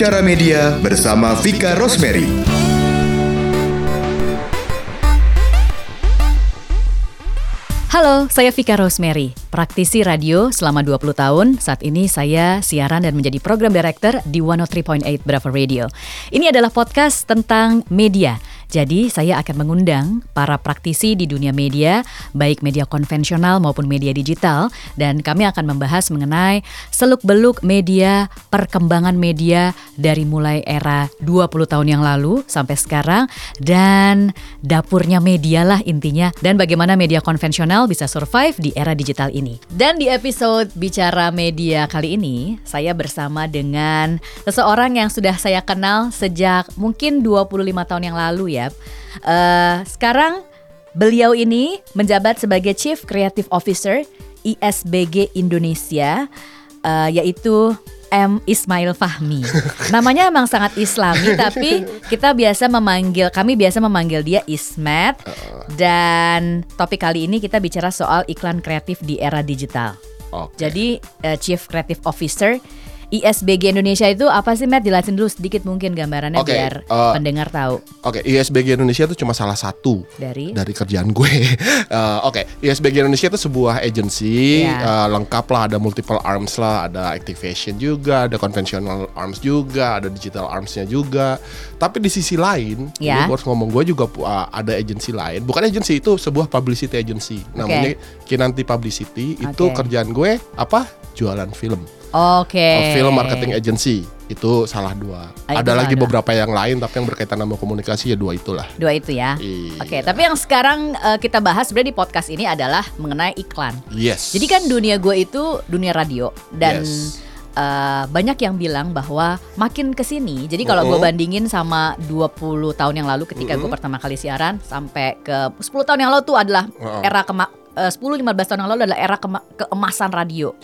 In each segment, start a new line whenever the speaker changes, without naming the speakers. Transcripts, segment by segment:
Bicara Media bersama Vika Rosemary.
Halo, saya Vika Rosemary, praktisi radio selama 20 tahun. Saat ini saya siaran dan menjadi program director di 103.8 Bravo Radio. Ini adalah podcast tentang media jadi saya akan mengundang para praktisi di dunia media, baik media konvensional maupun media digital, dan kami akan membahas mengenai seluk-beluk media, perkembangan media dari mulai era 20 tahun yang lalu sampai sekarang, dan dapurnya media lah intinya, dan bagaimana media konvensional bisa survive di era digital ini. Dan di episode Bicara Media kali ini, saya bersama dengan seseorang yang sudah saya kenal sejak mungkin 25 tahun yang lalu ya Uh, sekarang beliau ini menjabat sebagai Chief Creative Officer ISBG Indonesia, uh, yaitu M Ismail Fahmi. Namanya emang sangat Islami, tapi kita biasa memanggil kami biasa memanggil dia Ismet. Dan topik kali ini kita bicara soal iklan kreatif di era digital. Okay. Jadi uh, Chief Creative Officer ISBG Indonesia itu apa sih Matt? Jelasin dulu sedikit mungkin gambarannya okay, biar uh, pendengar tahu.
Oke, okay, ISBG Indonesia itu cuma salah satu dari dari kerjaan gue. uh, Oke, okay, ISBG Indonesia itu sebuah agency yeah. uh, lengkap lah, ada multiple arms lah, ada activation juga, ada conventional arms juga, ada digital armsnya juga. Tapi di sisi lain, yeah. gue harus ngomong gue juga uh, ada agency lain. Bukan agency itu sebuah publicity agency, namanya Kinanti Publicity. Itu okay. kerjaan gue apa? Jualan film.
Oke. Okay.
Film marketing agency itu salah dua. Ah, Ada lagi dua. beberapa yang lain tapi yang berkaitan sama komunikasi ya dua itulah.
Dua itu ya. Iya. Oke, okay, tapi yang sekarang uh, kita bahas sebenarnya di podcast ini adalah mengenai iklan.
Yes.
Jadi kan dunia gue itu dunia radio dan yes. Uh, banyak yang bilang bahwa makin ke sini jadi kalau gue bandingin sama 20 tahun yang lalu ketika gue pertama kali siaran sampai ke 10 tahun yang lalu tuh adalah era kema uh, 10-15 tahun yang lalu adalah era ke keemasan radio.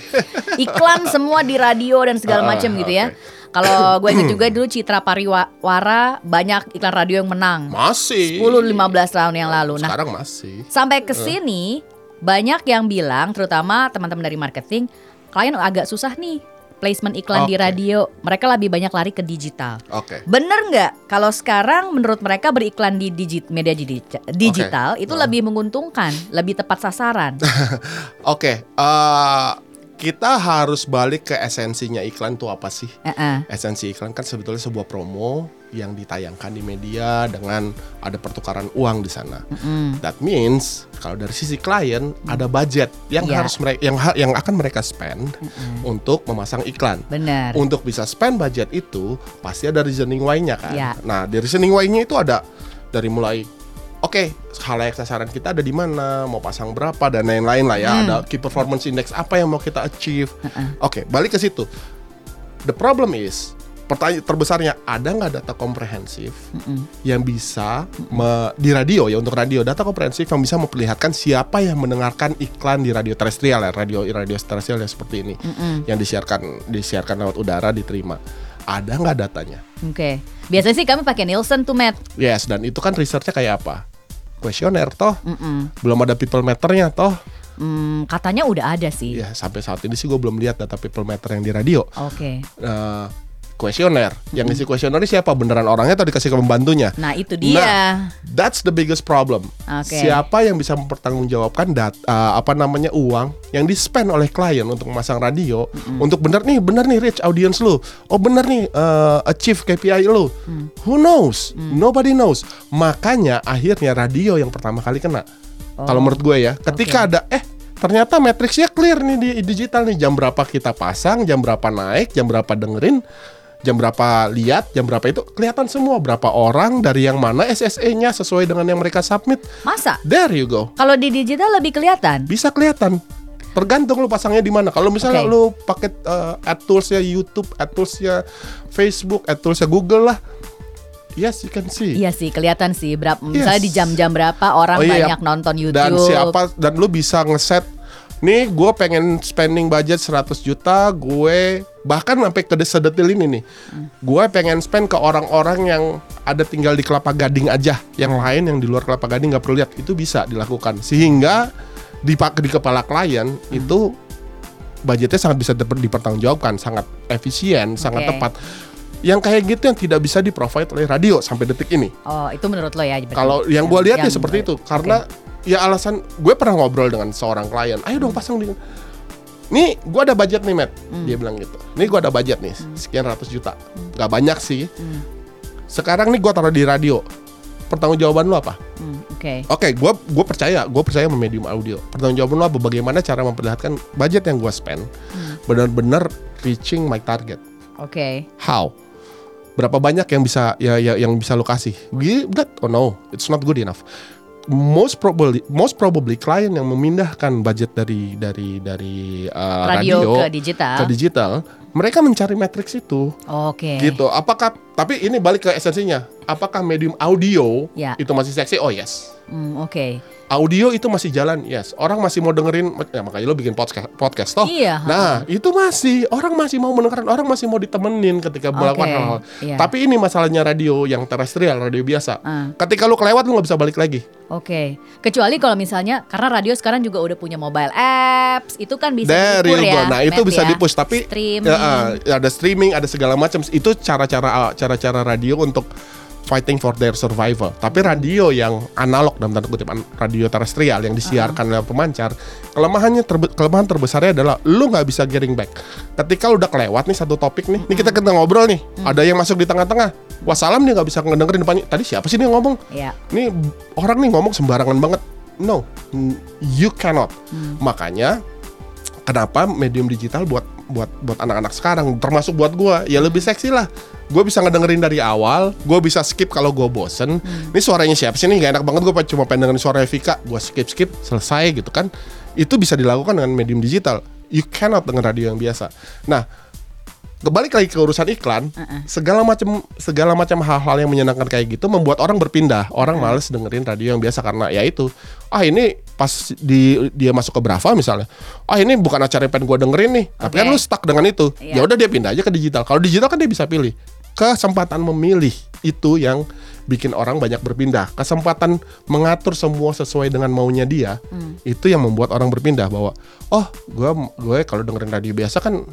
Iklan semua di radio dan segala ah, macam uh, gitu ya. Kalau gue ingat juga dulu Citra Pariwara banyak iklan radio yang menang.
Masih.
10-15 tahun yang lalu.
Nah, sekarang masih.
Sampai ke sini uh. banyak yang bilang terutama teman-teman dari marketing klien agak susah nih placement iklan okay. di radio, mereka lebih banyak lari ke digital.
Oke. Okay.
Bener nggak? Kalau sekarang menurut mereka beriklan di digit media digital okay. itu uh. lebih menguntungkan, lebih tepat sasaran.
Oke. okay. Uh, eh, kita harus balik ke esensinya iklan tuh apa sih? Uh -uh. Esensi iklan kan sebetulnya sebuah promo yang ditayangkan di media dengan ada pertukaran uang di sana. Uh -uh. That means kalau dari sisi klien uh ada budget yang yeah. harus mereka yang yang akan mereka spend uh -uh. untuk memasang iklan.
Benar.
Untuk bisa spend budget itu pasti ada reasoning why-nya kan. Yeah. Nah, di reasoning why-nya itu ada dari mulai oke okay, halayak sasaran kita ada di mana, mau pasang berapa dan lain-lain lah ya. Hmm. Ada key performance index apa yang mau kita achieve. Uh -uh. Oke, okay, balik ke situ. The problem is pertanyaan terbesarnya ada nggak data komprehensif mm -mm. yang bisa. Me, di radio ya untuk radio data komprehensif yang bisa memperlihatkan siapa yang mendengarkan iklan di radio terestrial ya radio radio terestrial ya seperti ini mm -mm. yang disiarkan disiarkan lewat udara diterima ada nggak datanya?
Oke, okay. biasanya sih kami pakai Nielsen tuh Matt.
Yes, dan itu kan researchnya kayak apa? kuesioner toh mm -mm. belum ada people meternya toh
Hmm, katanya udah ada sih.
Ya sampai saat ini sih gue belum lihat data people meter yang di radio.
Oke. Okay.
Uh, kuesioner. Yang isi kuesioner ini siapa? Beneran orangnya atau dikasih ke pembantunya?
Nah, itu dia. Nah,
that's the biggest problem. Okay. Siapa yang bisa mempertanggungjawabkan dat uh, apa namanya uang yang di spend oleh klien untuk memasang radio mm-hmm. untuk bener nih, bener nih reach audience lu. Oh, bener nih uh, achieve KPI lu. Mm. Who knows? Mm. Nobody knows. Makanya akhirnya radio yang pertama kali kena. Oh. Kalau menurut gue ya, ketika okay. ada eh ternyata matriksnya clear nih di digital nih jam berapa kita pasang, jam berapa naik, jam berapa dengerin jam berapa lihat, jam berapa itu kelihatan semua berapa orang dari yang mana SSE-nya sesuai dengan yang mereka submit.
Masa?
There you go.
Kalau di digital lebih kelihatan?
Bisa kelihatan. Tergantung lu pasangnya di mana. Kalau misalnya okay. lu pakai uh, ad toolsnya YouTube, ad toolsnya Facebook, ad toolsnya Google lah. Yes, you can see.
Iya sih, kelihatan sih. Berapa, yes. Misalnya di jam-jam berapa orang oh, iya. banyak nonton YouTube.
Dan siapa dan lu bisa ngeset nih gue pengen spending budget 100 juta gue bahkan sampai ke sedetil ini nih hmm. gue pengen spend ke orang-orang yang ada tinggal di kelapa gading aja yang lain yang di luar kelapa gading nggak perlu lihat itu bisa dilakukan sehingga di di kepala klien hmm. itu budgetnya sangat bisa dipertanggungjawabkan sangat efisien okay. sangat tepat yang kayak gitu yang tidak bisa di provide oleh radio sampai detik ini.
Oh, itu menurut lo ya?
Kalau yang gue lihat ya seperti itu, karena okay. Ya alasan gue pernah ngobrol dengan seorang klien, ayo dong pasang di nih gue ada budget nih Matt. Hmm. dia bilang gitu. Nih gue ada budget nih hmm. sekian ratus juta. Hmm. Gak banyak sih. Hmm. sekarang nih gue taruh di radio. Pertanggungjawaban lo apa? Hmm, oke. Oke okay, gue gue percaya gue percaya sama medium audio. Pertanggungjawaban lo apa? Bagaimana cara memperlihatkan budget yang gue spend? Hmm. benar-benar reaching my target.
Oke. Okay.
how? Berapa banyak yang bisa ya, ya yang bisa lo kasih? That oh no it's not good enough most probably most probably klien yang memindahkan budget dari dari dari uh, radio,
radio ke digital
ke digital mereka mencari matriks itu.
Oke.
Okay. Gitu. Apakah tapi ini balik ke esensinya. Apakah medium audio ya. itu masih seksi? Oh yes.
Mm, Oke. Okay.
Audio itu masih jalan, yes. Orang masih mau dengerin, ya makanya lo bikin podcast, podcast toh.
Iya.
Nah, itu masih orang masih mau mendengarkan, orang masih mau ditemenin ketika okay. melakukan hal-hal. Iya. Tapi ini masalahnya radio yang terestrial, radio biasa. Uh. Ketika lo kelewat lo nggak bisa balik lagi.
Oke. Okay. Kecuali kalau misalnya karena radio sekarang juga udah punya mobile apps, itu kan bisa
There ya. Nah, itu bisa ya. dipush tapi stream. Ya, uh, ada streaming, ada segala macam. Itu cara-cara cara-cara radio untuk fighting for their survival. Tapi radio yang analog dalam tanda kutip radio terestrial yang disiarkan uh -huh. pemancar, kelemahannya terbe kelemahan terbesarnya adalah lu nggak bisa getting back. Ketika lu udah kelewat nih satu topik nih, -huh. nih kita kita ngobrol nih, -huh. ada yang masuk di tengah-tengah. Wassalam dia nggak bisa ngedengerin depannya. Tadi siapa sih nih ngomong?
Yeah.
Nih orang nih ngomong sembarangan banget. No, you cannot. Hmm. Makanya kenapa medium digital buat buat buat anak-anak sekarang termasuk buat gue ya lebih seksi lah gue bisa ngedengerin dari awal gue bisa skip kalau gue bosen hmm. ini suaranya siapa sih nih gak enak banget gue cuma pengen dengerin suara Vika gue skip skip selesai gitu kan itu bisa dilakukan dengan medium digital you cannot dengan radio yang biasa nah kebalik lagi ke urusan iklan, uh-uh. segala macam segala macam hal-hal yang menyenangkan kayak gitu membuat orang berpindah. Orang uh-uh. males dengerin radio yang biasa karena ya itu. Ah ini pas di dia masuk ke Brava misalnya. Ah ini bukan acara yang pengen gue dengerin nih. Okay. Tapi kan lu stuck dengan itu. Yeah. Ya udah dia pindah aja ke digital. Kalau digital kan dia bisa pilih. Kesempatan memilih itu yang bikin orang banyak berpindah. Kesempatan mengatur semua sesuai dengan maunya dia, hmm. itu yang membuat orang berpindah bahwa oh, gue gue kalau dengerin radio biasa kan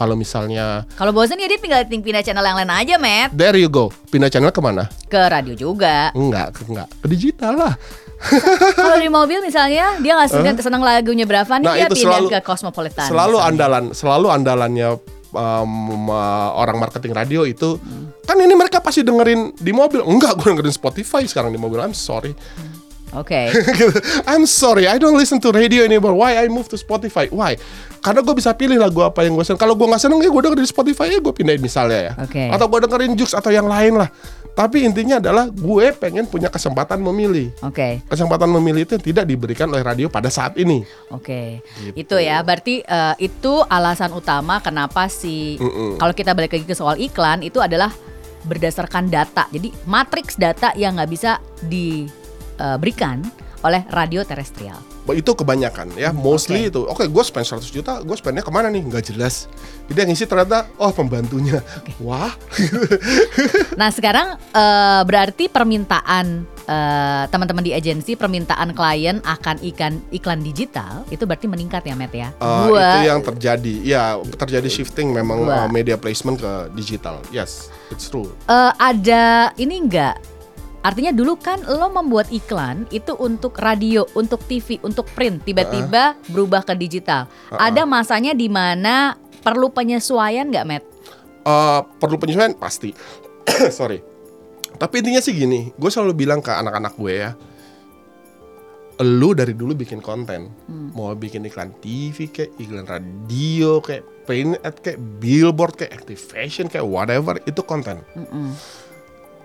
kalau misalnya
Kalau bosan ya dia tinggal pindah channel yang lain aja, Matt.
There you go. Pindah channel ke mana?
Ke radio juga.
Enggak, enggak. Ke digital lah.
Kalau di mobil misalnya dia nggak senang, senang lagunya berapa nih nah, dia pindah selalu, ke Cosmopolitan.
Selalu misalnya. andalan, selalu andalannya um, uh, orang marketing radio itu hmm. kan ini mereka pasti dengerin di mobil. Enggak, gue dengerin Spotify sekarang di mobil. I'm sorry. Hmm.
Oke. Okay.
I'm sorry, I don't listen to radio anymore. Why I move to Spotify? Why? Karena gue bisa pilih lagu apa yang gue seneng. Kalau gue nggak seneng ya gue dengerin Spotify ya gue pindahin misalnya ya.
Okay.
Atau gue dengerin Jux atau yang lain lah. Tapi intinya adalah gue pengen punya kesempatan memilih.
Oke.
Okay. Kesempatan memilih itu tidak diberikan oleh radio pada saat ini.
Oke. Okay. Gitu. Itu ya. Berarti uh, itu alasan utama kenapa si mm -mm. kalau kita balik lagi ke soal iklan itu adalah berdasarkan data. Jadi matriks data yang nggak bisa di uh, berikan oleh radio terestrial.
Itu kebanyakan ya, mostly okay. itu. Oke, okay, gue spend 100 juta, gue spendnya ke mana nih? Nggak jelas. Jadi yang isi ternyata, oh pembantunya. Okay. Wah.
nah sekarang uh, berarti permintaan uh, teman-teman di agensi, permintaan klien akan ikan iklan digital itu berarti meningkat ya, Matt ya?
Uh, gua, itu yang terjadi. Ya, terjadi shifting memang uh, media placement ke digital. Yes, it's true.
Uh, ada ini enggak Artinya dulu kan lo membuat iklan itu untuk radio, untuk TV, untuk print, tiba-tiba uh -uh. berubah ke digital. Uh -uh. Ada masanya di mana perlu penyesuaian nggak, Matt?
Uh, perlu penyesuaian pasti. Sorry. Tapi intinya sih gini, gue selalu bilang ke anak-anak gue ya, lu dari dulu bikin konten, hmm. mau bikin iklan TV kayak iklan radio kayak print ad kayak billboard kayak activation kayak whatever itu konten. Mm -mm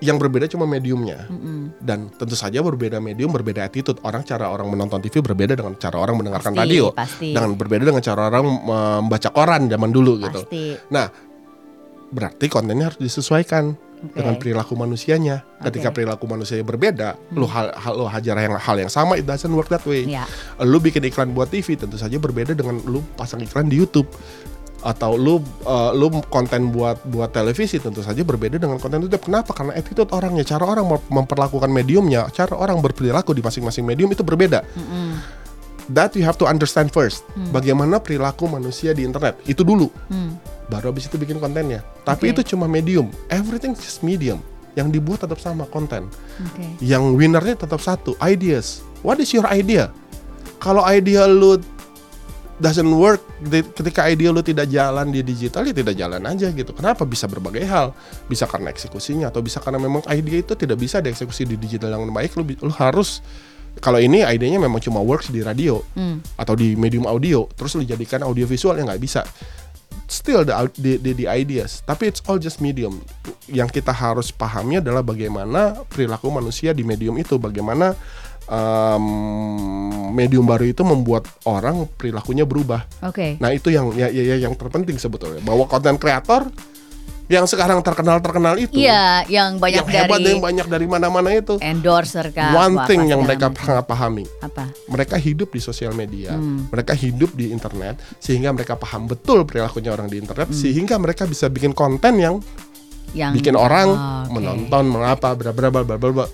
yang berbeda cuma mediumnya mm -hmm. dan tentu saja berbeda medium berbeda attitude orang cara orang menonton TV berbeda dengan cara orang mendengarkan pasti, radio
pasti.
dengan berbeda dengan cara orang membaca koran zaman dulu gitu. pasti. gitu nah berarti kontennya harus disesuaikan okay. dengan perilaku manusianya okay. ketika perilaku manusianya berbeda hmm. lu hal, hal lu hajar yang hal yang sama it doesn't work that way yeah. lu bikin iklan buat TV tentu saja berbeda dengan lu pasang iklan di YouTube atau lu uh, lu konten buat buat televisi tentu saja berbeda dengan konten YouTube. Kenapa? Karena attitude orangnya, cara orang memperlakukan mediumnya, cara orang berperilaku di masing-masing medium itu berbeda. Mm -hmm. That you have to understand first. Mm. Bagaimana perilaku manusia di internet itu dulu. Mm. baru habis itu bikin kontennya. Tapi
Oke.
itu cuma medium. Everything just medium. Yang dibuat tetap sama konten.
Oke.
Yang winnernya tetap satu, ideas. What is your idea? Kalau idea lu doesn't work. Ketika idea lu tidak jalan di digital ya tidak jalan aja gitu. Kenapa? Bisa berbagai hal? Bisa karena eksekusinya atau bisa karena memang ide itu tidak bisa dieksekusi di digital yang baik. Lu, lu harus kalau ini idenya memang cuma works di radio
Hmm.
atau di medium audio terus lu jadikan audio visual ya nggak bisa. Still the, the, the, the ideas. Tapi it's all just medium. Yang kita harus pahami adalah bagaimana perilaku manusia di medium itu. Bagaimana um, medium baru itu membuat orang perilakunya berubah
Oke.
nah itu yang ya, ya, ya yang terpenting sebetulnya bahwa konten kreator yang sekarang terkenal terkenal itu
Iya, yang banyak
yang hebat
dari
yang banyak dari mana-mana itu
endorser kah?
one thing yang mereka sangat pahami
apa?
mereka hidup di sosial media,
Hmm.
mereka hidup di internet, sehingga mereka paham betul perilakunya orang di internet,
Hmm.
sehingga mereka bisa bikin konten yang
Yang
bikin orang
Oh, oke.
menonton, mengapa, bla bla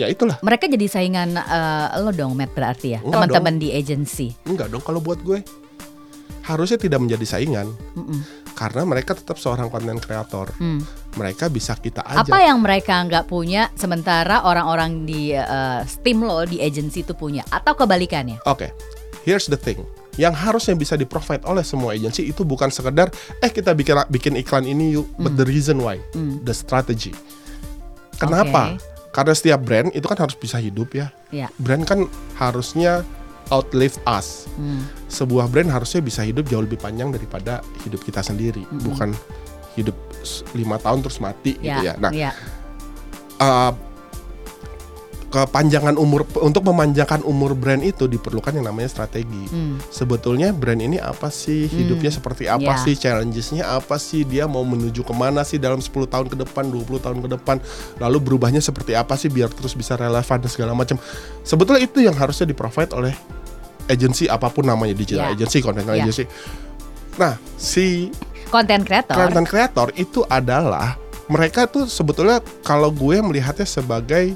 Ya itulah.
Mereka jadi saingan eh, lo dong, Matt berarti ya, teman-teman di agency.
Enggak dong kalau buat gue. Harusnya tidak menjadi saingan.
Mm-mm.
Karena mereka tetap seorang konten kreator.
Hmm.
Mereka bisa kita ajak.
Apa yang mereka nggak punya, sementara orang-orang di eh, tim lo di agency itu punya, atau kebalikannya?
Oke, here's the thing. Yang harusnya bisa di provide oleh semua agensi itu bukan sekedar eh kita bikin bikin iklan ini yuk, but the reason why,
Hmm.
the strategy. Kenapa? Karena setiap brand itu kan harus bisa hidup ya.
Ya.
Brand kan harusnya outlive us.
Hmm.
Sebuah brand harusnya bisa hidup jauh lebih panjang daripada hidup kita sendiri, bukan hidup lima tahun terus mati gitu
Ya.
ya. Nah,
ya.
uh, kepanjangan umur untuk memanjangkan umur brand itu diperlukan yang namanya strategi.
Hmm.
Sebetulnya brand ini apa sih hidupnya seperti apa
ya.
sih challengesnya apa sih dia mau menuju ke mana sih dalam 10 tahun ke depan 20 tahun ke depan lalu berubahnya seperti apa sih biar terus bisa relevan dan segala macam. Sebetulnya itu yang harusnya di provide oleh agensi apa pun namanya digital
Ya.
agency, content
Ya.
agency. Nah, si
Konten kreator.
content creator itu adalah mereka tuh sebetulnya kalau gue melihatnya sebagai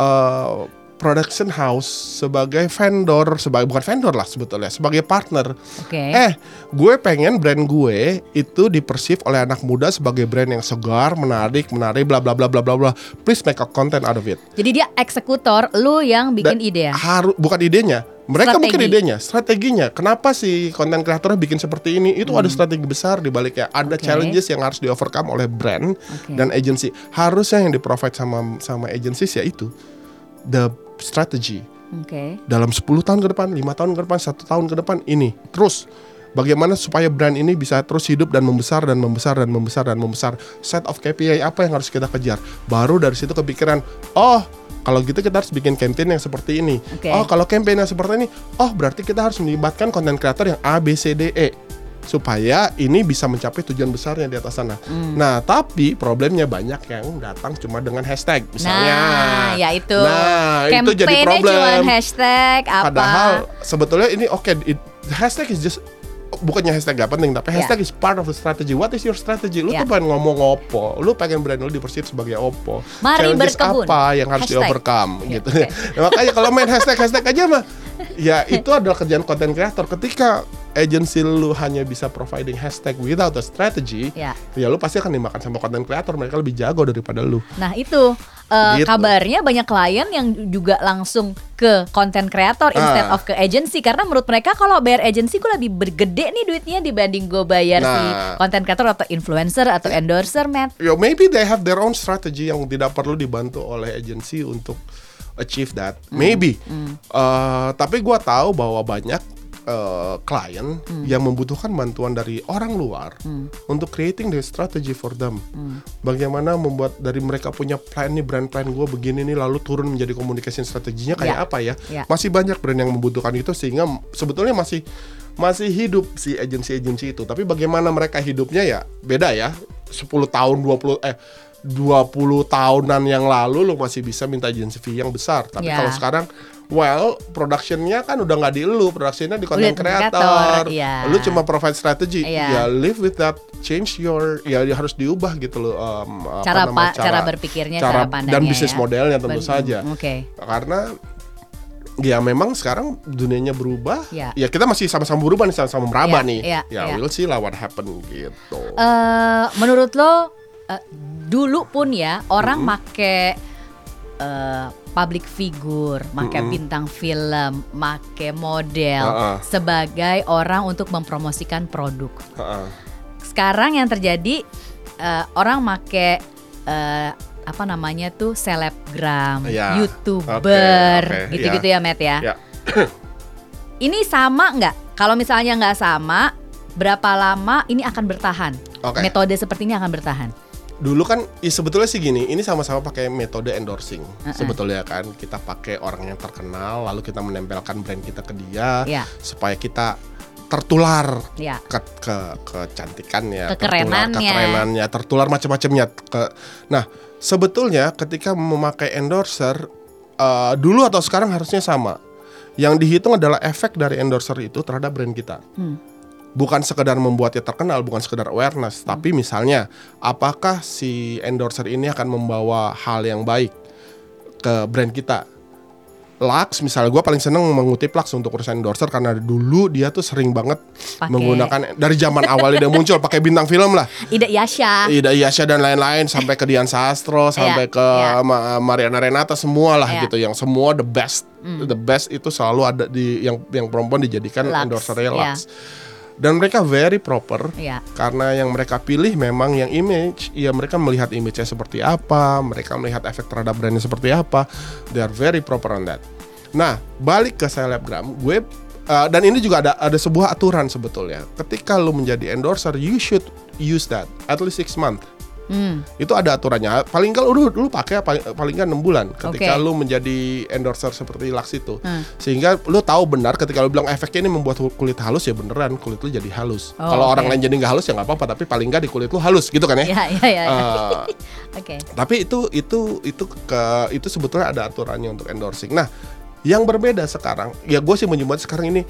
uh, production house, sebagai vendor, sebagai bukan vendor lah sebetulnya, sebagai partner.
Oke.
Eh, gue pengen brand gue itu dipersif oleh anak muda sebagai brand yang segar, menarik, menarik, bla bla bla bla bla bla. Please make a content out of it.
Jadi dia eksekutor, lu yang bikin
Dan
ide ya.
Harus bukan idenya. Mereka
Strategi.
mungkin idenya, strateginya. Kenapa sih konten kreatornya bikin seperti ini? Itu ada strategi besar di baliknya. Ada
Hmm. Oke.
challenges yang harus di overcome oleh brand
Oke.
dan agency. Harusnya yang di provide sama sama agencies ya itu the strategy
Oke.
dalam 10 tahun ke depan, lima tahun ke depan, satu tahun ke depan ini terus bagaimana supaya brand ini bisa terus hidup dan membesar dan membesar dan membesar dan membesar. Set of KPI apa yang harus kita kejar? Baru dari situ kepikiran, oh kalau gitu kita harus bikin campaign yang seperti ini.
Oke.
Oh kalau campaign yang seperti ini, oh berarti kita harus melibatkan konten kreator yang A, B, C, D, E supaya ini bisa mencapai tujuan besarnya di atas sana.
Hmm.
Nah, tapi problemnya banyak yang datang cuma dengan hashtag misalnya.
Nah, ya itu.
Nah, itu jadi problem.
cuma hashtag apa?
Padahal sebetulnya ini oke it- hashtag is just bukannya hashtag gak penting tapi
Ya.
hashtag is part of the strategy. What is your strategy? Lu
Ya.
tuh pengen ngomong opo? Lu pengen brand lu dipersif sebagai opo?
Mari
Challenges
berkebun.
apa yang harus di
Hashtag.
overcome
Ya,
gitu.
oke.
Nah, makanya kalau main hashtag hashtag aja mah ya itu adalah kerjaan content creator. Ketika agency lu hanya bisa providing hashtag without a strategy,
Ya.
ya lu pasti akan dimakan sama content creator. Mereka lebih jago daripada lu.
Nah itu eh,
Gitu.
kabarnya banyak klien yang juga langsung ke konten kreator instead
Ah.
of ke agency karena menurut mereka kalau bayar agency gue lebih bergede nih duitnya dibanding gue bayar si
Nah.
konten kreator atau influencer atau endorser Matt.
Yo, maybe they have their own strategy yang tidak perlu dibantu oleh agensi untuk achieve that. Maybe. Uh, tapi gua tahu bahwa banyak uh, klien yang membutuhkan bantuan dari orang luar untuk creating the strategy for them. Bagaimana membuat dari mereka punya plan nih brand plan gue begini nih lalu turun menjadi communication strateginya kayak
Ya.
apa ya?
Ya.
Masih banyak brand yang membutuhkan itu sehingga sebetulnya masih masih hidup si agensi-agensi itu. Tapi bagaimana mereka hidupnya ya beda ya. 10 tahun 20 eh 20 tahunan yang lalu lo masih bisa minta agensi fee yang besar. Tapi
Ya.
kalau sekarang well, productionnya kan udah nggak di lu, productionnya di content creator.
iya.
Lu cuma provide strategy.
Iya.
Ya live with that, change your ya dia harus diubah gitu loh um, apa
Cara
namanya,
pa- cara berpikirnya, cara pandangnya
dan bisnis
ya.
modelnya tentu
Ben-
saja.
Oke.
Karena ya memang sekarang dunianya berubah.
Ya.
Ya, kita masih sama-sama berubah nih, sama-sama meraba
Ya,
nih.
ya,
ya,
ya.
we'll see lah what happen gitu.
Eh, menurut lo eh, dulu pun ya orang make eh, public figure, make bintang film, make model
Ha-ha.
sebagai orang untuk mempromosikan produk.
Heeh.
Sekarang yang terjadi eh, orang make eh, apa namanya tuh selebgram,
Ya.
youtuber,
Oke, oke,
gitu-gitu ya, Matt ya.
Ya.
Ini sama nggak? Kalau misalnya nggak sama, berapa lama ini akan bertahan?
Oke.
Metode seperti ini akan bertahan.
Dulu kan ya sebetulnya sih gini, ini sama-sama pakai metode endorsing. Sebetulnya kan kita pakai orang yang terkenal lalu kita menempelkan brand kita ke dia
Ya.
supaya kita tertular
Ya.
ke ke kecantikannya,
Kekerenannya.
tertular kekerenannya, tertular macam-macamnya. Ke, nah, sebetulnya ketika memakai endorser eh, dulu atau sekarang harusnya sama. Yang dihitung adalah efek dari endorser itu terhadap brand kita.
Hmm.
Bukan sekedar membuatnya terkenal, bukan sekedar awareness, tapi misalnya apakah si endorser ini akan membawa hal yang baik ke brand kita. Lux misalnya gue paling seneng mengutip Lux untuk urusan endorser karena dulu dia tuh sering banget
Pakai.
menggunakan dari zaman awal dia muncul pakai bintang film lah
Ida Yasha.
Ida Yasha dan lain-lain sampai ke Dian Sastro sampai ke
iya.
Ma- Mariana Renata semua lah
Iya.
gitu yang semua the best the best itu selalu ada di yang yang perempuan dijadikan
Lux,
endorsernya
iya.
Lux dan mereka very proper.
Iya.
karena yang mereka pilih memang yang image. Ya mereka melihat image-nya seperti apa mereka melihat efek terhadap brandnya seperti apa. They are very proper on that. Nah balik ke selebgram gue uh, dan ini juga ada ada sebuah aturan sebetulnya. Ketika lu menjadi endorser you should use that. At least six month
Hmm.
itu ada aturannya paling kalau lu lu pakai paling paling kan 6 bulan ketika
Oke.
lu menjadi endorser seperti Lux itu
Hmm.
sehingga lu tahu benar ketika lu bilang efeknya ini membuat kulit halus ya beneran kulit lu jadi halus
Oh,
kalau
oke.
orang lain jadi nggak halus ya nggak apa-apa tapi paling nggak di kulit lu halus gitu kan ya
Ya, ya, ya. ya.
Eh,
Oke.
tapi itu itu itu ke itu sebetulnya ada aturannya untuk endorsing nah yang berbeda sekarang ya gue sih menyebut sekarang ini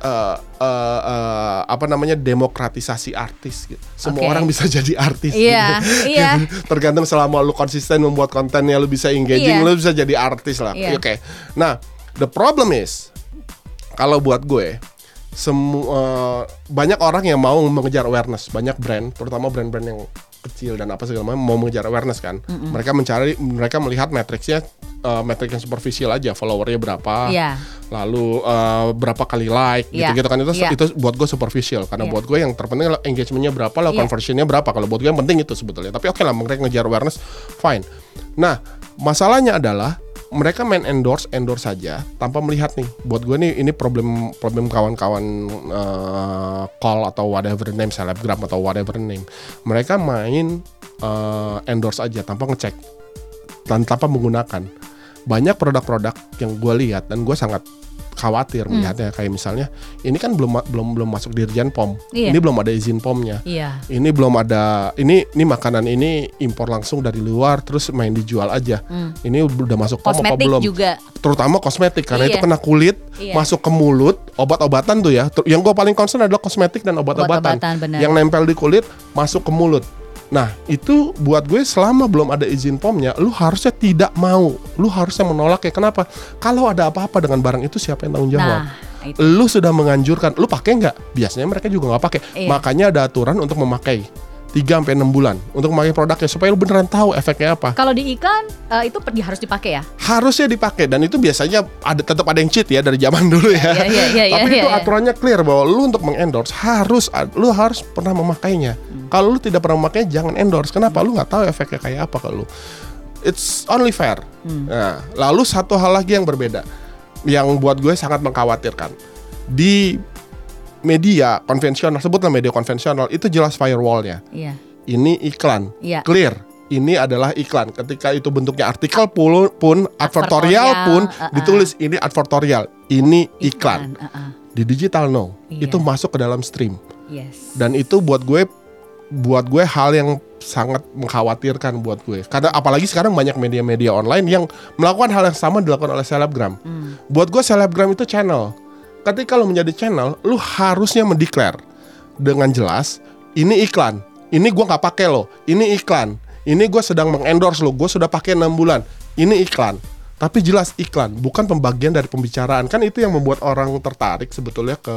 eh, eh, eh, apa namanya demokratisasi artis gitu. Semua
Oke.
orang bisa jadi artis.
Iya,
gitu.
iya.
Tergantung selama lu konsisten membuat kontennya, lu bisa engaging,
Iya.
lu bisa jadi artis lah.
Iya.
Oke. Nah, the problem is kalau buat gue semua banyak orang yang mau mengejar awareness, banyak brand, terutama brand-brand yang kecil dan apa segala macam mau mengejar awareness kan. Mereka mencari mereka melihat matriksnya eh, metrik yang superficial aja, followernya berapa,
Iya.
Lalu eh, berapa kali like
Iya.
gitu-gitu kan itu
Iya.
itu buat gue superficial karena
Iya.
buat gue yang terpenting engagementnya berapa lah
Iya.
conversionnya berapa kalau buat gue yang penting itu sebetulnya tapi oke lah mereka ngejar awareness fine nah masalahnya adalah mereka main endorse endorse saja tanpa melihat nih buat gue nih ini problem problem kawan-kawan eh, call atau whatever the name selebgram atau whatever the name mereka main eh, endorse aja tanpa ngecek dan tanpa menggunakan banyak produk-produk yang gue lihat dan gue sangat khawatir
Hmm.
melihatnya kayak misalnya ini kan belum belum belum masuk dirjen pom
Iya.
ini belum ada izin pomnya
Iya.
ini belum ada ini ini makanan ini impor langsung dari luar terus main dijual aja ini udah masuk pom apa
Hmm.
Belum
juga.
terutama kosmetik karena
Iya.
itu kena kulit
Iya.
masuk ke mulut obat-obatan tuh ya yang gue paling concern adalah kosmetik dan obat-obatan
benar.
yang nempel di kulit masuk ke mulut nah itu buat gue selama belum ada izin pomnya lu harusnya tidak mau lu harusnya menolak ya kenapa kalau ada apa-apa dengan barang itu siapa yang tanggung jawab
Nah, itu.
lu sudah menganjurkan lu pakai nggak biasanya mereka juga nggak pakai
Iya.
makanya ada aturan untuk memakai 3 sampai 6 bulan untuk memakai produknya supaya lu beneran tahu efeknya apa
Kalau di iklan eh, itu per- harus dipakai ya.
harusnya dipakai dan itu biasanya ada tetap ada yang cheat ya dari zaman dulu ya.
Iya, iya, iya,
Tapi
iya,
itu
iya.
aturannya clear bahwa lu untuk mengendorse harus lu harus pernah memakainya. Kalau lu tidak pernah memakainya jangan endorse. Kenapa? Lu nggak tahu efeknya kayak apa kalau lu. It's only fair.
Hmm.
Nah, lalu satu hal lagi yang berbeda yang buat gue sangat mengkhawatirkan di media konvensional sebutlah media konvensional itu jelas firewallnya
Iya.
ini iklan
Iya.
clear ini adalah iklan ketika itu bentuknya artikel pun pun advertorial
Advertorial,
pun
uh-uh.
ditulis ini advertorial ini iklan,
uh-uh.
di digital no
Iya.
itu masuk ke dalam stream
Yes.
dan itu buat gue buat gue hal yang sangat mengkhawatirkan buat gue. Karena apalagi sekarang banyak media-media online yang melakukan hal yang sama dilakukan oleh selebgram.
Hmm.
buat gue selebgram itu channel. Ketika lo menjadi channel lu harusnya mendeklar dengan jelas ini iklan ini gue nggak pakai lo ini iklan ini gue sedang mengendorse lo gue sudah pakai enam bulan ini iklan tapi jelas iklan, bukan pembagian dari pembicaraan. Kan itu yang membuat orang tertarik sebetulnya ke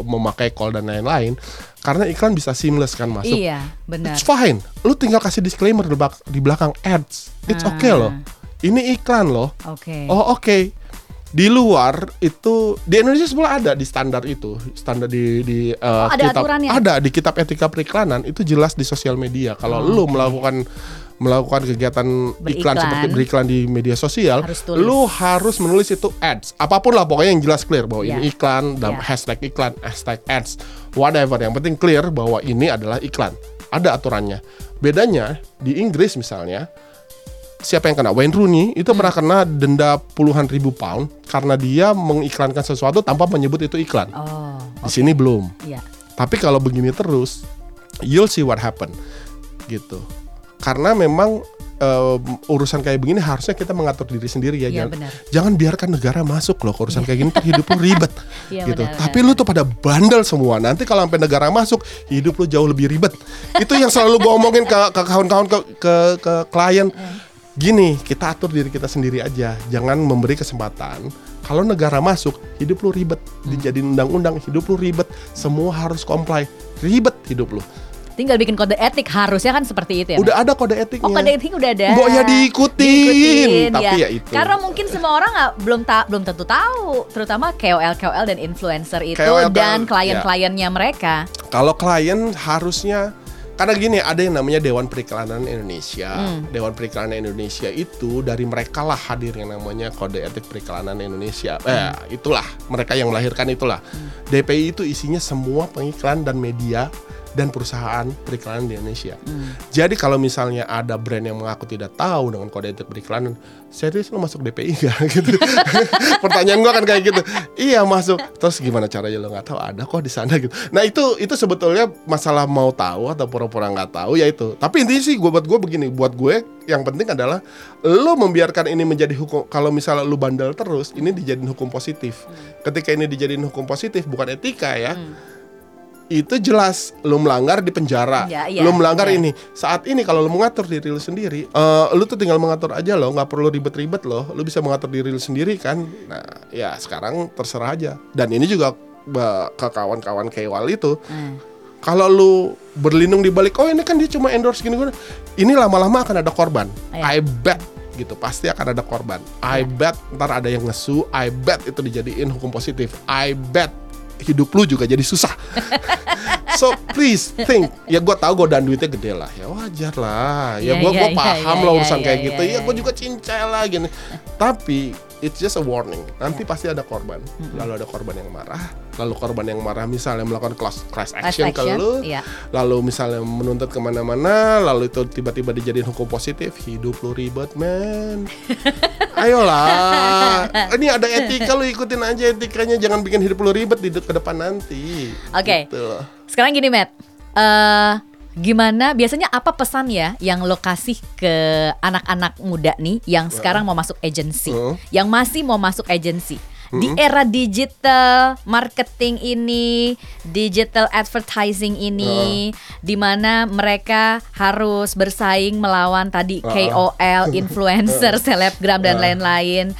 memakai call dan lain-lain. Karena iklan bisa seamless kan masuk.
Iya, benar.
It's fine. Lu tinggal kasih disclaimer di, belak- di belakang ads. It's
Ah.
okay loh. Ini iklan loh.
Oke.
Oh oke. Di luar itu di Indonesia sebenarnya ada di standar itu, standar di di uh,
Oh, ada
kitab
aturannya?
ada di kitab etika periklanan itu jelas di sosial media. Kalau
Oh,
lu
oke.
melakukan melakukan kegiatan iklan
Beriklan.
seperti beriklan di media sosial,
Harus tulis.
lu harus menulis itu ads. Apa pun lah pokoknya yang jelas clear bahwa
Ya.
ini iklan dan
Ya.
hashtag iklan, hashtag ads, whatever. Yang penting clear bahwa ini adalah iklan. Ada aturannya. Bedanya di Inggris misalnya siapa yang kena? Wayne Rooney itu
Hmm.
pernah kena denda puluhan ribu pound karena dia mengiklankan sesuatu tanpa menyebut itu iklan.
Oh,
Di sini belum.
iya.
Tapi kalau begini terus, you'll see what happen. Gitu. Karena memang em, urusan kayak begini harusnya kita mengatur diri sendiri ya.
Iya,
jangan,
benar.
jangan biarkan negara masuk loh ke urusan kayak gini, ntar hidup lu ribet.
Iya,
gitu.
benar,
Tapi lu tuh pada bandel semua. Nanti kalau sampai negara masuk, hidup lu jauh lebih ribet. Itu yang selalu gue omongin ke ke kawan-kawan ke, ke ke klien. Gini, kita atur diri kita sendiri aja. Jangan memberi kesempatan kalau negara masuk, hidup lu ribet. Dijadiin undang-undang, hidup lu ribet. Semua harus comply. Ribet hidup lu.
Tinggal bikin kode etik harusnya kan seperti itu ya.
Udah
Mas?
ada kode etiknya.
Oh kode etik udah ada.
Mbok ya diikutin. Tapi ya itu.
Karena mungkin semua orang nggak belum ta- belum tentu tahu, terutama KOL KOL dan influencer itu
KOL,
dan
ya.
klien-kliennya mereka.
Kalau klien harusnya karena gini ada yang namanya Dewan Periklanan Indonesia.
Hmm.
Dewan Periklanan Indonesia itu dari mereka lah hadir yang namanya Kode Etik Periklanan Indonesia. Eh, itulah mereka yang melahirkan itulah. DPI itu isinya semua pengiklan dan media dan perusahaan periklanan di Indonesia. Jadi kalau misalnya ada brand yang mengaku tidak tahu dengan kode etik periklanan, serius lo masuk DPI nggak gitu? Pertanyaan gua kan kayak gitu. Iya masuk. Terus gimana caranya lo nggak tahu? Ada kok di sana gitu. Nah itu itu sebetulnya masalah mau tahu atau pura-pura nggak tahu ya itu. Tapi intinya sih gua buat gue begini, buat gue yang penting adalah lo membiarkan ini menjadi hukum. Kalau misalnya lo bandel terus, ini dijadiin hukum positif. Ketika ini dijadiin hukum positif, bukan etika ya itu jelas lu melanggar di penjara,
Ya, iya,
lu melanggar
iya.
ini. Saat ini kalau lu mengatur diri lu sendiri, eh, lu tuh tinggal mengatur aja loh, nggak perlu ribet-ribet loh. Lu bisa mengatur diri lu sendiri kan. Nah, ya sekarang terserah aja. Dan ini juga ke kawan-kawan KWAL itu,
Hmm.
kalau lu berlindung di balik, oh ini kan dia cuma endorse gini gini, ini lama-lama akan ada korban.
Iya.
I bet gitu pasti akan ada korban. I bet ntar ada yang ngesu, I bet itu dijadiin hukum positif. I bet hidup lu juga jadi susah. so please think, ya gue tahu godaan duitnya gede lah, ya wajar lah. Ya
Iya,
gue gue
iya,
paham
iya,
lah
iya,
urusan kayak gitu.
iya,
Ya gue juga cincai lah gini. Tapi it's just a warning. Nanti pasti ada korban. Lalu ada korban yang marah. Lalu korban yang marah misalnya melakukan class, class
Class
action, ke
action,
lu.
iya.
Lalu misalnya menuntut ke mana-mana. Lalu itu tiba-tiba dijadiin hukum positif. Hidup lu ribet men. Ayolah. Ini ada etika lu ikutin aja etikanya. Jangan bikin hidup lu ribet di ke depan nanti.
Oke.
Gitu loh.
Sekarang gini, Matt. Eh, gimana biasanya apa pesan ya yang lo kasih ke anak-anak muda nih yang sekarang mau masuk agensi,
Heeh.
yang masih mau masuk agensi? Di era digital marketing ini, digital advertising ini, di mana mereka harus bersaing melawan tadi KOL, influencer, selebgram dan lain-lain.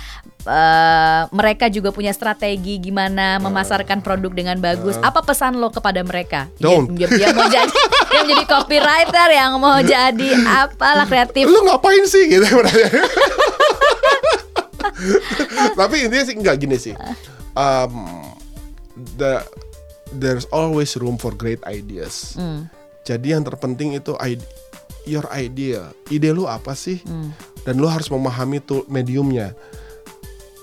Eh, mereka juga punya strategi gimana memasarkan produk dengan bagus. Apa pesan lo kepada mereka?
Don't.
Yang, yang mau jadi yang jadi copywriter, yang mau jadi apalah kreatif.
Lu ngapain sih gitu Tapi intinya sih enggak gini sih. Um, the there's always room for great ideas.
Hmm.
Jadi yang terpenting itu ide- your idea. Ide lu apa sih?
Hmm.
Dan lu harus memahami tuh mediumnya.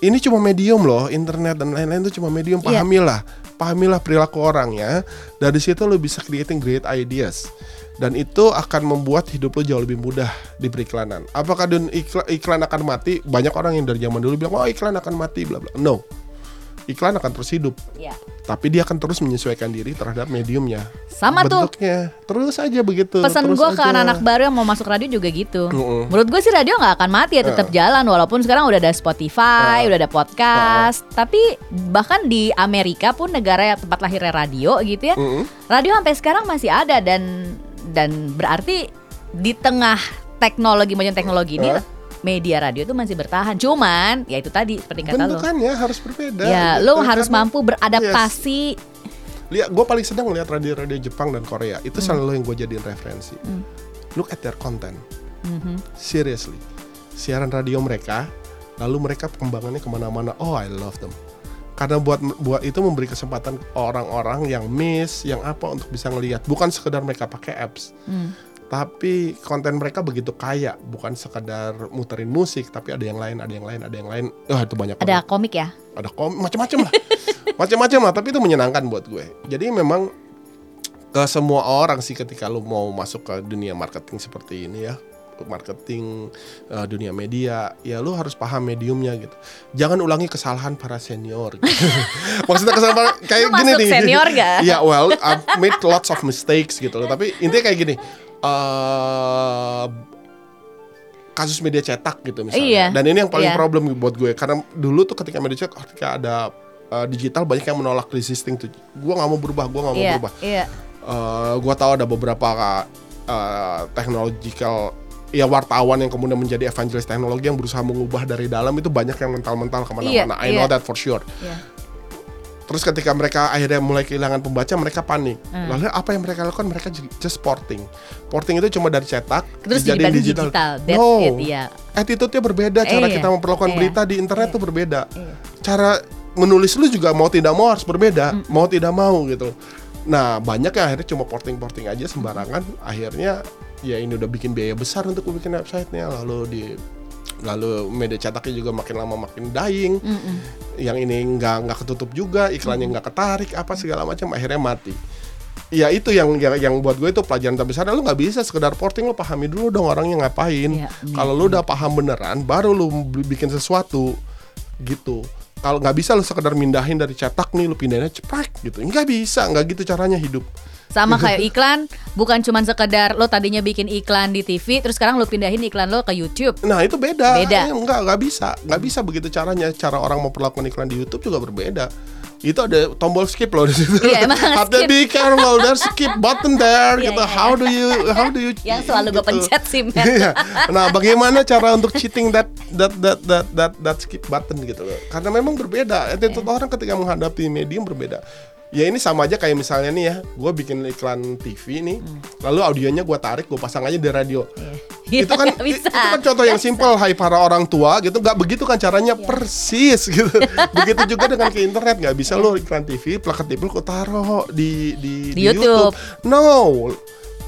Ini cuma medium loh, internet dan lain-lain itu cuma medium.
Iya.
Pahamilah, pahamilah perilaku orang ya. Dari situ lu bisa creating great ideas. Dan itu akan membuat hidup lu jauh lebih mudah di periklanan. Apakah dun iklan, iklan akan mati? Banyak orang yang dari zaman dulu bilang, "Oh, iklan akan mati," bla bla. No. Iklan akan terus hidup,
Ya.
tapi dia akan terus menyesuaikan diri terhadap mediumnya.
Sama tuh.
bentuknya. Terus aja begitu.
Pesan gue ke anak-anak baru yang mau masuk radio juga gitu.
Mm-mm.
Menurut gue sih radio nggak akan mati ya, tetap jalan walaupun sekarang udah ada Spotify,
Uh.
udah ada podcast. Tapi bahkan di Amerika pun negara yang tempat lahirnya radio gitu ya,
Mm-mm.
radio sampai sekarang masih ada dan dan berarti di tengah teknologi macam teknologi ini
Uh.
media radio itu masih bertahan. Cuman ya itu tadi seperti kata lo.
Bentukannya harus berbeda.
Ya,
gitu.
lo harus
Karena-
mampu beradaptasi.
Lihat, gue paling senang lihat radio-radio Jepang dan Korea. Itu
Hmm.
selalu yang gue jadiin referensi. Look at their content.
Mhm.
Seriously, siaran radio mereka, lalu mereka pengembangannya ke mana-mana. Oh, I love them. Karena buat buat itu memberi kesempatan orang-orang yang miss, yang apa untuk bisa ngelihat. Bukan sekedar mereka pakai apps,
Hmm.
tapi konten mereka begitu kaya. Bukan sekedar muterin musik, tapi ada yang lain, ada yang lain, ada yang lain. Wah itu banyak.
Ada komik ya?
ada kom, macam-macam lah, macam-macam lah. Tapi itu menyenangkan buat gue. Jadi memang ke semua orang sih ketika lu mau masuk ke dunia marketing seperti ini ya marketing eh, dunia media ya lu harus paham mediumnya gitu jangan ulangi kesalahan para senior gitu. maksudnya kesalahan para- kayak
Lu
gini nih
senior gak?
ya well I've made lots of mistakes gitu loh tapi intinya kayak gini eh kasus media cetak gitu misalnya
Iya,
dan ini yang paling
iya.
problem buat gue karena dulu tuh ketika media cetak ketika ada eh, digital banyak yang menolak resisting tuh gue nggak mau berubah gue nggak mau
Iya,
berubah
iya.
Eh, gua tahu ada beberapa uh, technological ya wartawan yang kemudian menjadi evangelis teknologi yang berusaha mengubah dari dalam itu banyak yang mental-mental ke mana-mana.
Iya,
I know
iya.
that for sure.
iya.
Terus ketika mereka akhirnya mulai kehilangan pembaca, mereka panik.
Hmm.
Lalu apa yang mereka lakukan? Mereka ju- just porting. Porting itu cuma dari cetak
Terus jadi digital. That's
no.
it, iya.
Attitude-nya berbeda, cara
Iya,
kita memperlakukan
iya,
berita di internet
iya,
tuh berbeda.
iya.
Cara menulis lu juga mau tidak mau harus berbeda,
Hmm.
mau tidak mau gitu. Nah, banyak yang akhirnya cuma porting-porting aja sembarangan, akhirnya ya ini udah bikin biaya besar untuk bikin websitenya, lalu di lalu media cetaknya juga makin lama makin dying.
Mm-mm.
Yang ini nggak nggak ketutup juga, iklannya nggak ketarik, apa segala macam akhirnya mati. Ya itu yang yang, yang buat gue itu pelajaran terbesar. Lu nggak bisa sekedar porting, lu pahami dulu dong orangnya ngapain.
Iya, iya.
Kalau lu udah paham beneran, baru lu bikin sesuatu gitu. Kalau nggak bisa lu sekedar mindahin dari cetak nih, lu pindahinnya cepat gitu. Nggak bisa, nggak gitu caranya hidup.
Sama kayak iklan, bukan cuma sekedar lo tadinya bikin iklan di TV, terus sekarang lo pindahin iklan lo ke YouTube.
Nah itu beda.
Beda.
Eh, Nggak nggak bisa, nggak bisa begitu caranya. Cara orang memperlakukan iklan di YouTube juga berbeda. Itu ada tombol skip loh di situ.
Iya, emang skip.
be careful, there's skip button there
Iya,
gitu.
iya,
How do you how do you
Yang selalu gue
gitu.
pencet sih, Matt.
Iya. Nah, bagaimana cara untuk cheating that that that that that, that skip button gitu loh. Karena memang berbeda. Attitude orang ketika menghadapi medium berbeda. Ya ini sama aja kayak misalnya nih ya, gue bikin iklan TV nih, lalu audionya gue tarik, gue pasang aja di radio.
Iya,
itu kan
bisa.
itu kan contoh yang simpel, hai para orang tua gitu, nggak begitu kan caranya
Iya.
persis gitu. begitu juga dengan ke internet, nggak bisa lo iklan TV, plakat TV lo taruh di di,
Di YouTube.
No,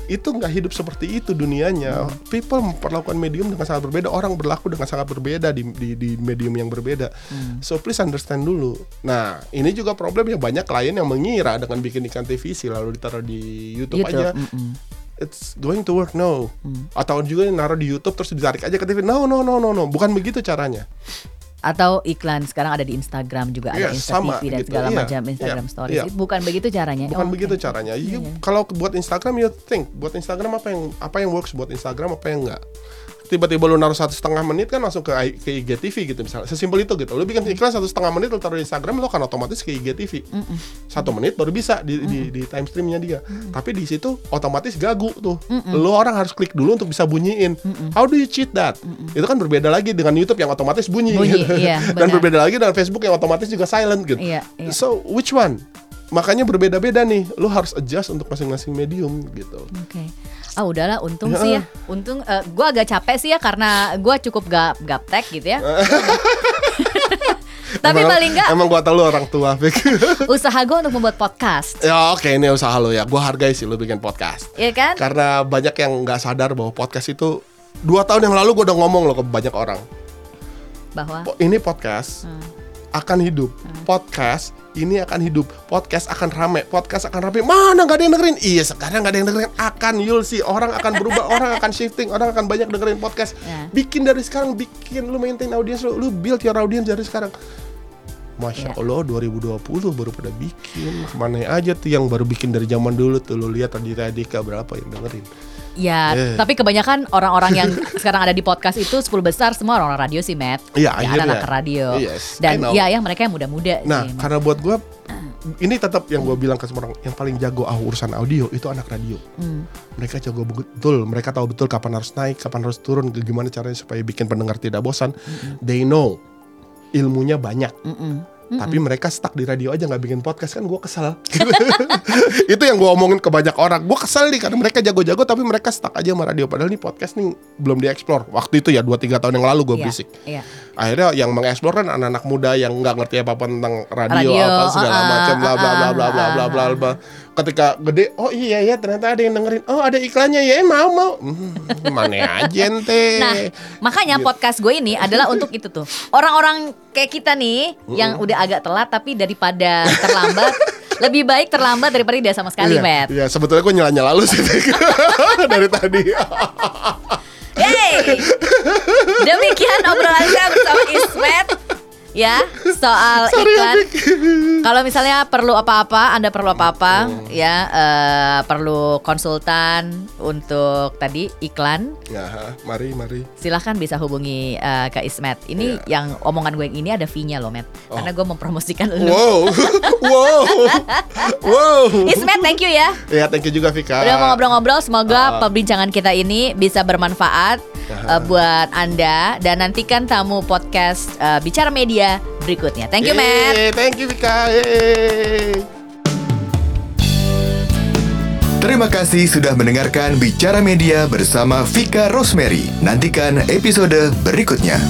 itu nggak hidup seperti itu dunianya. People memperlakukan medium dengan sangat berbeda. Orang berlaku dengan sangat berbeda di, di, di medium yang berbeda.
Hmm.
So please understand dulu. Nah, ini juga problem yang banyak klien yang mengira dengan bikin iklan TVC lalu ditaruh di YouTube,
YouTube,
aja.
mm-mm.
It's going to work no.
Hmm.
Atau juga naruh di YouTube terus ditarik aja ke TV. No, no, no, no, no. Bukan begitu caranya.
Atau iklan sekarang ada di Instagram juga ada
Iya,
Insta
sama
TV dan
gitu.
segala
Iya,
macam Instagram
iya,
Stories.
iya.
Bukan begitu caranya.
Bukan
Oh,
begitu caranya. You-
Iya, iya.
Kalau buat Instagram you think, buat Instagram apa yang apa yang works buat Instagram apa yang enggak. Tiba-tiba lu naruh satu setengah menit kan langsung ke, ke IGTV gitu misalnya. Sesimpel itu gitu. Lu bikin iklan satu setengah menit lu taruh di Instagram lu kan otomatis ke IGTV. Satu menit baru bisa di, di, di time streamnya dia. Tapi di situ otomatis gagu tuh. Lu orang harus klik dulu untuk bisa bunyiin. How do you cheat that? Itu kan berbeda lagi dengan YouTube yang otomatis bunyi.
Bunyi,
gitu.
iya,
Dan berbeda lagi dengan Facebook yang otomatis juga silent gitu.
Iya, iya.
So which one? Makanya berbeda-beda nih. Lu harus adjust untuk masing-masing medium gitu.
Oke. Ah udahlah, untung sih ya. Untung eh, gua agak capek sih ya karena gua cukup gap gaptek gitu ya. Tapi
Emang-
paling enggak
Emang gua tahu lu orang tua, Fik.
usaha gua untuk membuat podcast.
ya oke ini usaha lu ya. Gua hargai sih lu bikin podcast.
Iya kan?
Karena banyak yang nggak sadar bahwa podcast itu dua tahun yang lalu gua udah ngomong loh ke banyak orang.
Bahwa
Ini podcast akan hidup. Podcast ini akan hidup. Podcast akan rame. Podcast akan rame. Mana nggak ada yang dengerin? Iya sekarang nggak ada yang dengerin. Akan you'll see. Orang akan berubah. orang akan shifting. Orang akan banyak dengerin podcast.
Ya.
Bikin dari sekarang. Bikin lu maintain audiens lu. Lu build your audience dari sekarang. Masya
Ya.
Allah 2020 baru pada bikin Ke mana aja tuh yang baru bikin dari zaman dulu tuh Lu lihat tadi Radika berapa yang dengerin
ya,
Eh.
tapi kebanyakan orang-orang yang sekarang ada di podcast itu 10 besar semua orang radio sih, Matt.
Iya,
Ya,
akhirnya.
anak-anak radio.
Yes,
Dan ya yang mereka yang muda-muda
Nah
sih.
karena buat gue ini tetap yang gue bilang ke semua orang yang paling jago ah urusan audio itu anak radio
Hmm.
mereka jago betul mereka tahu betul kapan harus naik kapan harus turun gimana caranya supaya bikin pendengar tidak bosan they know ilmunya banyak
Mm-mm.
tapi mereka stuck di radio aja nggak bikin podcast. Kan gue kesel. Itu yang gue omongin ke banyak orang. Gue kesel nih karena mereka jago-jago tapi mereka stuck aja sama radio. Padahal nih podcast nih belum dieksplor. Waktu itu ya 2-3 tahun yang lalu gue
Iya,
berisik.
Iya.
Akhirnya yang mengeksplor kan anak-anak muda yang nggak ngerti apa apa tentang radio,
Radio,
apa segala
ah,
macam bla bla bla bla bla bla bla.
ah,
bla ketika gede oh iya ya ternyata ada yang dengerin. Oh ada iklannya ya mau mau. Hmm, mana aja ente.
Nah, makanya podcast gue ini adalah untuk itu tuh. Orang-orang kayak kita nih yang udah agak telat tapi daripada terlambat lebih baik terlambat daripada tidak sama sekali,
iya,
Matt.
iya sebetulnya gue nyala nyala lu sih dari tadi.
Hey, demikian obrolan saya bersama Ismet ya soal iklan. Kalau misalnya perlu apa-apa, Anda perlu apa-apa, ya eh, perlu konsultan untuk tadi iklan,
ya mari mari
silahkan bisa hubungi eh, ke Ismet. Ini yang omongan gue yang ini ada fee-nya loh, Matt. Karena gue mempromosikan lu.
wow wow wow
Ismet, thank you ya.
ya thank you juga Vika
Udah mau ngobrol-ngobrol, semoga
Ah.
perbincangan kita ini bisa bermanfaat eh, buat Anda dan nantikan tamu podcast eh, Bicara Media berikutnya. Thank you, Matt.
Yeay, thank you Vika Yeay.
Terima kasih sudah mendengarkan Bicara Media bersama Vika Rosemary. Nantikan episode berikutnya.